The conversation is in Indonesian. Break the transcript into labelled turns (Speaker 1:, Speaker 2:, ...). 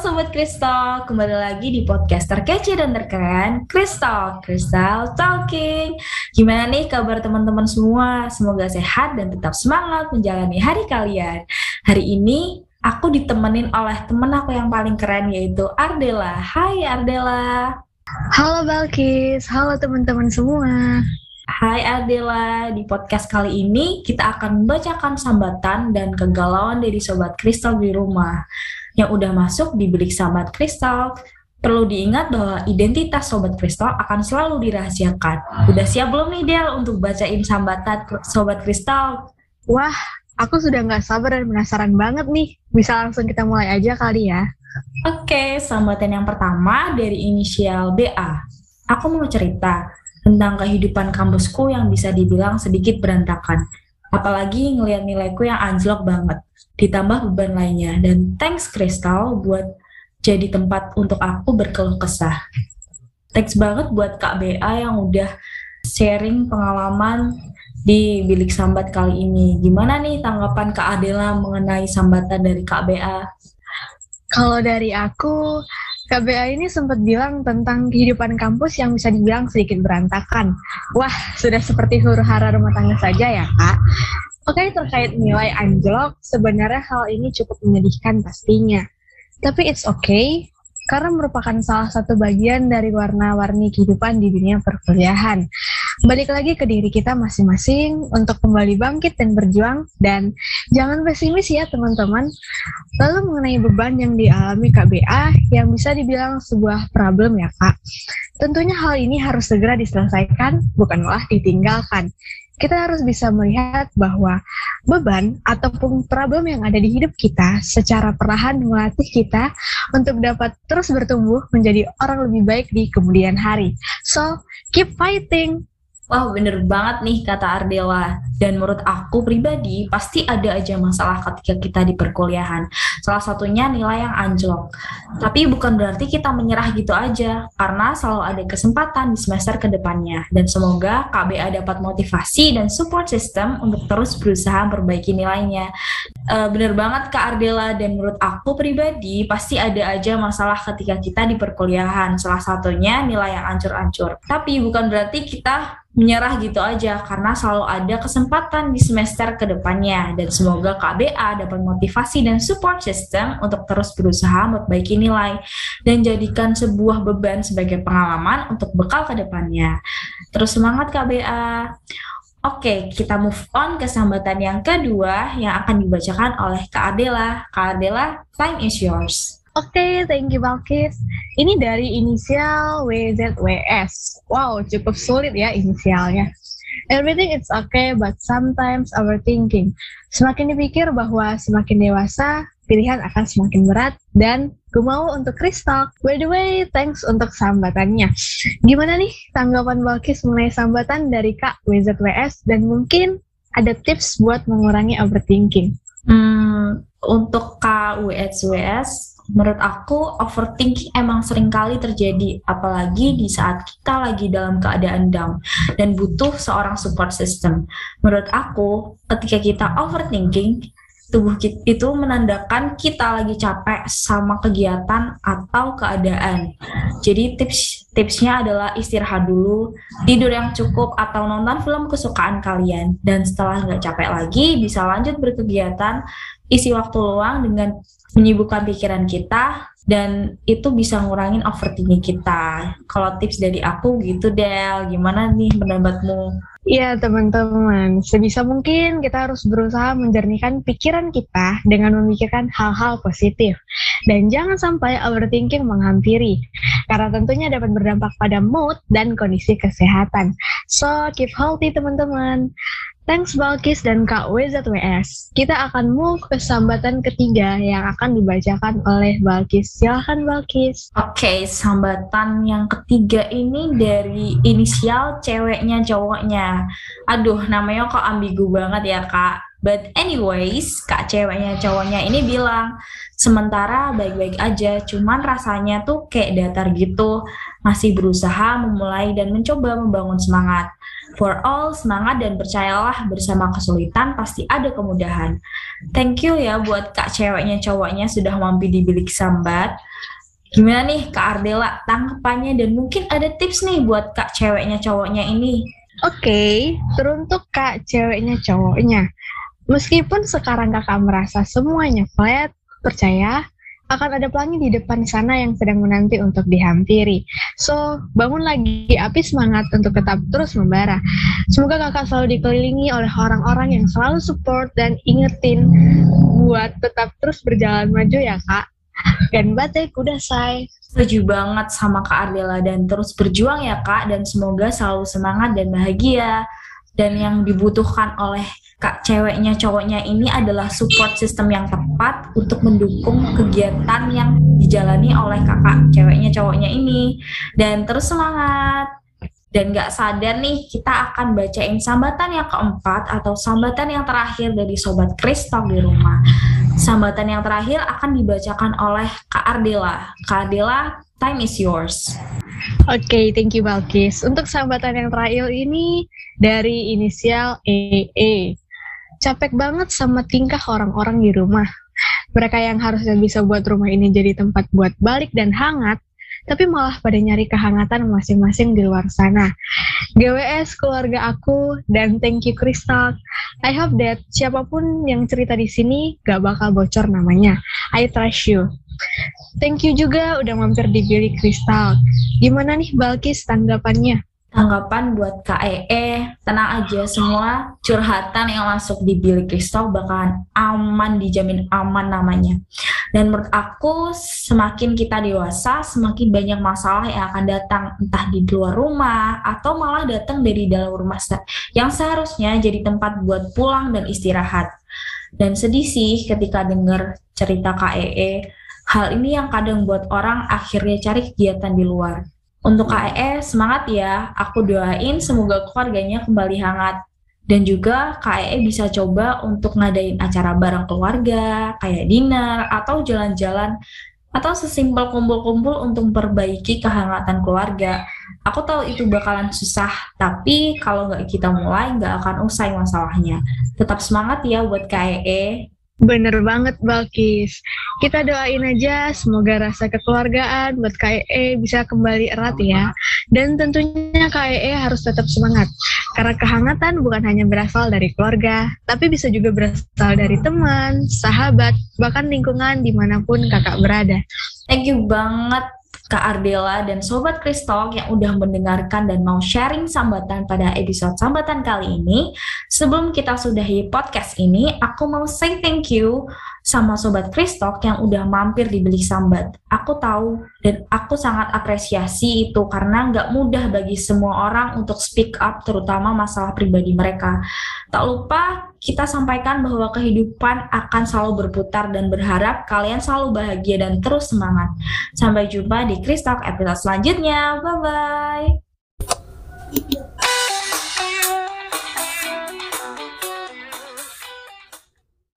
Speaker 1: Sobat Kristal, kembali lagi di podcast terkece dan terkeren Kristal, Kristal Talking. Gimana nih kabar teman-teman semua? Semoga sehat dan tetap semangat menjalani hari kalian. Hari ini aku ditemenin oleh temen aku yang paling keren yaitu Ardela. Hai Ardela.
Speaker 2: Halo Balkis, halo teman-teman semua.
Speaker 1: Hai Ardela, di podcast kali ini kita akan membacakan sambatan dan kegalauan dari Sobat Kristal di rumah yang udah masuk di bilik Sobat Kristal. Perlu diingat bahwa identitas Sobat Kristal akan selalu dirahasiakan. Udah siap belum nih Del untuk bacain sambatan Sobat Kristal?
Speaker 2: Wah, aku sudah nggak sabar dan penasaran banget nih. Bisa langsung kita mulai aja kali ya.
Speaker 1: Oke, sambatan yang pertama dari inisial BA. Aku mau cerita tentang kehidupan kampusku yang bisa dibilang sedikit berantakan. Apalagi ngeliat nilaiku yang anjlok banget, ditambah beban lainnya. Dan thanks Crystal buat jadi tempat untuk aku berkeluh kesah. Thanks banget buat Kak BA yang udah sharing pengalaman di bilik sambat kali ini. Gimana nih tanggapan Kak Adela mengenai sambatan dari Kak BA?
Speaker 2: Kalau dari aku, KBA ini sempat bilang tentang kehidupan kampus yang bisa dibilang sedikit berantakan. Wah, sudah seperti huru hara rumah tangga saja ya, Kak. Oke, terkait nilai anjlok, sebenarnya hal ini cukup menyedihkan pastinya. Tapi it's okay, karena merupakan salah satu bagian dari warna-warni kehidupan di dunia perkuliahan. Balik lagi ke diri kita masing-masing untuk kembali bangkit dan berjuang dan jangan pesimis ya teman-teman. Lalu mengenai beban yang dialami KBA yang bisa dibilang sebuah problem ya Kak. Tentunya hal ini harus segera diselesaikan, bukanlah ditinggalkan kita harus bisa melihat bahwa beban ataupun problem yang ada di hidup kita secara perlahan melatih kita untuk dapat terus bertumbuh menjadi orang lebih baik di kemudian hari. So, keep fighting.
Speaker 1: Wah bener banget nih kata Ardela. Dan menurut aku pribadi pasti ada aja masalah ketika kita di perkuliahan. Salah satunya nilai yang anjlok. Tapi bukan berarti kita menyerah gitu aja. Karena selalu ada kesempatan di semester ke depannya. Dan semoga KBA dapat motivasi dan support system untuk terus berusaha memperbaiki nilainya. Uh, bener banget Kak Ardela. Dan menurut aku pribadi pasti ada aja masalah ketika kita di perkuliahan. Salah satunya nilai yang ancur-ancur. Tapi bukan berarti kita menyerah gitu aja karena selalu ada kesempatan di semester ke depannya dan semoga KBA dapat motivasi dan support system untuk terus berusaha memperbaiki nilai dan jadikan sebuah beban sebagai pengalaman untuk bekal ke depannya. Terus semangat KBA. Oke, kita move on ke sambatan yang kedua yang akan dibacakan oleh Kak Adela. Kak Adela, time is yours.
Speaker 2: Oke, okay, thank you Balkis. Ini dari inisial WZWS. Wow, cukup sulit ya inisialnya. Everything is okay, but sometimes overthinking. Semakin dipikir bahwa semakin dewasa, pilihan akan semakin berat dan gue mau untuk kristal. By the way, thanks untuk sambatannya. Gimana nih tanggapan Balkis mengenai sambatan dari Kak WZWS dan mungkin ada tips buat mengurangi overthinking?
Speaker 1: Hmm, untuk Kak WZWS, menurut aku overthinking emang sering kali terjadi apalagi di saat kita lagi dalam keadaan down dan butuh seorang support system. Menurut aku ketika kita overthinking tubuh kita itu menandakan kita lagi capek sama kegiatan atau keadaan. Jadi tips tipsnya adalah istirahat dulu, tidur yang cukup atau nonton film kesukaan kalian. Dan setelah nggak capek lagi, bisa lanjut berkegiatan, isi waktu luang dengan menyibukkan pikiran kita dan itu bisa ngurangin overthinking kita. Kalau tips dari aku gitu Del, gimana nih pendapatmu?
Speaker 2: Iya teman-teman, sebisa mungkin kita harus berusaha menjernihkan pikiran kita dengan memikirkan hal-hal positif. Dan jangan sampai overthinking menghampiri, karena tentunya dapat berdampak pada mood dan kondisi kesehatan. So, keep healthy teman-teman. Thanks Balkis dan Kak WZWS. Kita akan move ke sambatan ketiga yang akan dibacakan oleh Balkis. Silahkan Balkis.
Speaker 1: Oke, okay, sambatan yang ketiga ini dari inisial ceweknya cowoknya. Aduh, namanya kok ambigu banget ya Kak. But anyways, Kak ceweknya cowoknya ini bilang, sementara baik-baik aja, cuman rasanya tuh kayak datar gitu, masih berusaha memulai dan mencoba membangun semangat For all, semangat dan percayalah bersama kesulitan pasti ada kemudahan. Thank you ya buat kak ceweknya cowoknya sudah mampir di bilik sambat. Gimana nih Kak Ardela tanggapannya dan mungkin ada tips nih buat kak ceweknya cowoknya ini?
Speaker 2: Oke, okay, teruntuk kak ceweknya cowoknya. Meskipun sekarang kakak merasa semuanya flat, percaya akan ada pelangi di depan sana yang sedang menanti untuk dihampiri. So, bangun lagi, api semangat untuk tetap terus membara. Semoga kakak selalu dikelilingi oleh orang-orang yang selalu support dan ingetin buat tetap terus berjalan maju ya kak. Dan batai kuda say.
Speaker 1: Setuju banget sama Kak Ardela dan terus berjuang ya Kak dan semoga selalu semangat dan bahagia. Dan yang dibutuhkan oleh kak ceweknya cowoknya ini adalah support system yang tepat untuk mendukung kegiatan yang dijalani oleh kakak ceweknya cowoknya ini dan terus semangat dan gak sadar nih kita akan bacain sambatan yang keempat atau sambatan yang terakhir dari Sobat Kristok di rumah. Sambatan yang terakhir akan dibacakan oleh Kak Ardela. Kak Ardela, time is yours.
Speaker 2: Oke, okay, thank you Balkis. Untuk sambatan yang terakhir ini dari inisial EE. Capek banget sama tingkah orang-orang di rumah. Mereka yang harusnya bisa buat rumah ini jadi tempat buat balik dan hangat, tapi malah pada nyari kehangatan masing-masing di luar sana. GWS keluarga aku dan thank you Crystal. I hope that siapa pun yang cerita di sini gak bakal bocor namanya. I trust you. Thank you juga udah mampir di Billy Crystal. Gimana nih Balkis tanggapannya?
Speaker 1: Tanggapan buat KEE tenang aja semua curhatan yang masuk di bilik kristal bakalan aman dijamin aman namanya. Dan menurut aku semakin kita dewasa semakin banyak masalah yang akan datang entah di luar rumah atau malah datang dari dalam rumah yang seharusnya jadi tempat buat pulang dan istirahat. Dan sedih sih ketika dengar cerita KEE hal ini yang kadang buat orang akhirnya cari kegiatan di luar untuk KEE semangat ya, aku doain semoga keluarganya kembali hangat. Dan juga KEE bisa coba untuk ngadain acara bareng keluarga, kayak dinner, atau jalan-jalan, atau sesimpel kumpul-kumpul untuk memperbaiki kehangatan keluarga. Aku tahu itu bakalan susah, tapi kalau nggak kita mulai, nggak akan usai masalahnya. Tetap semangat ya buat KEE.
Speaker 2: Bener banget Balkis. Kita doain aja semoga rasa kekeluargaan buat KEE bisa kembali erat ya. Dan tentunya KEE harus tetap semangat. Karena kehangatan bukan hanya berasal dari keluarga, tapi bisa juga berasal dari teman, sahabat, bahkan lingkungan di mana pun kakak berada.
Speaker 1: Thank you banget Kak Ardela dan Sobat Kristal yang udah mendengarkan dan mau sharing sambatan pada episode sambatan kali ini. Sebelum kita sudahi podcast ini, aku mau say thank you sama Sobat Kristok yang udah mampir di Belik Sambat. Aku tahu dan aku sangat apresiasi itu karena nggak mudah bagi semua orang untuk speak up terutama masalah pribadi mereka. Tak lupa kita sampaikan bahwa kehidupan akan selalu berputar dan berharap kalian selalu bahagia dan terus semangat. Sampai jumpa di Kristok episode selanjutnya. Bye-bye.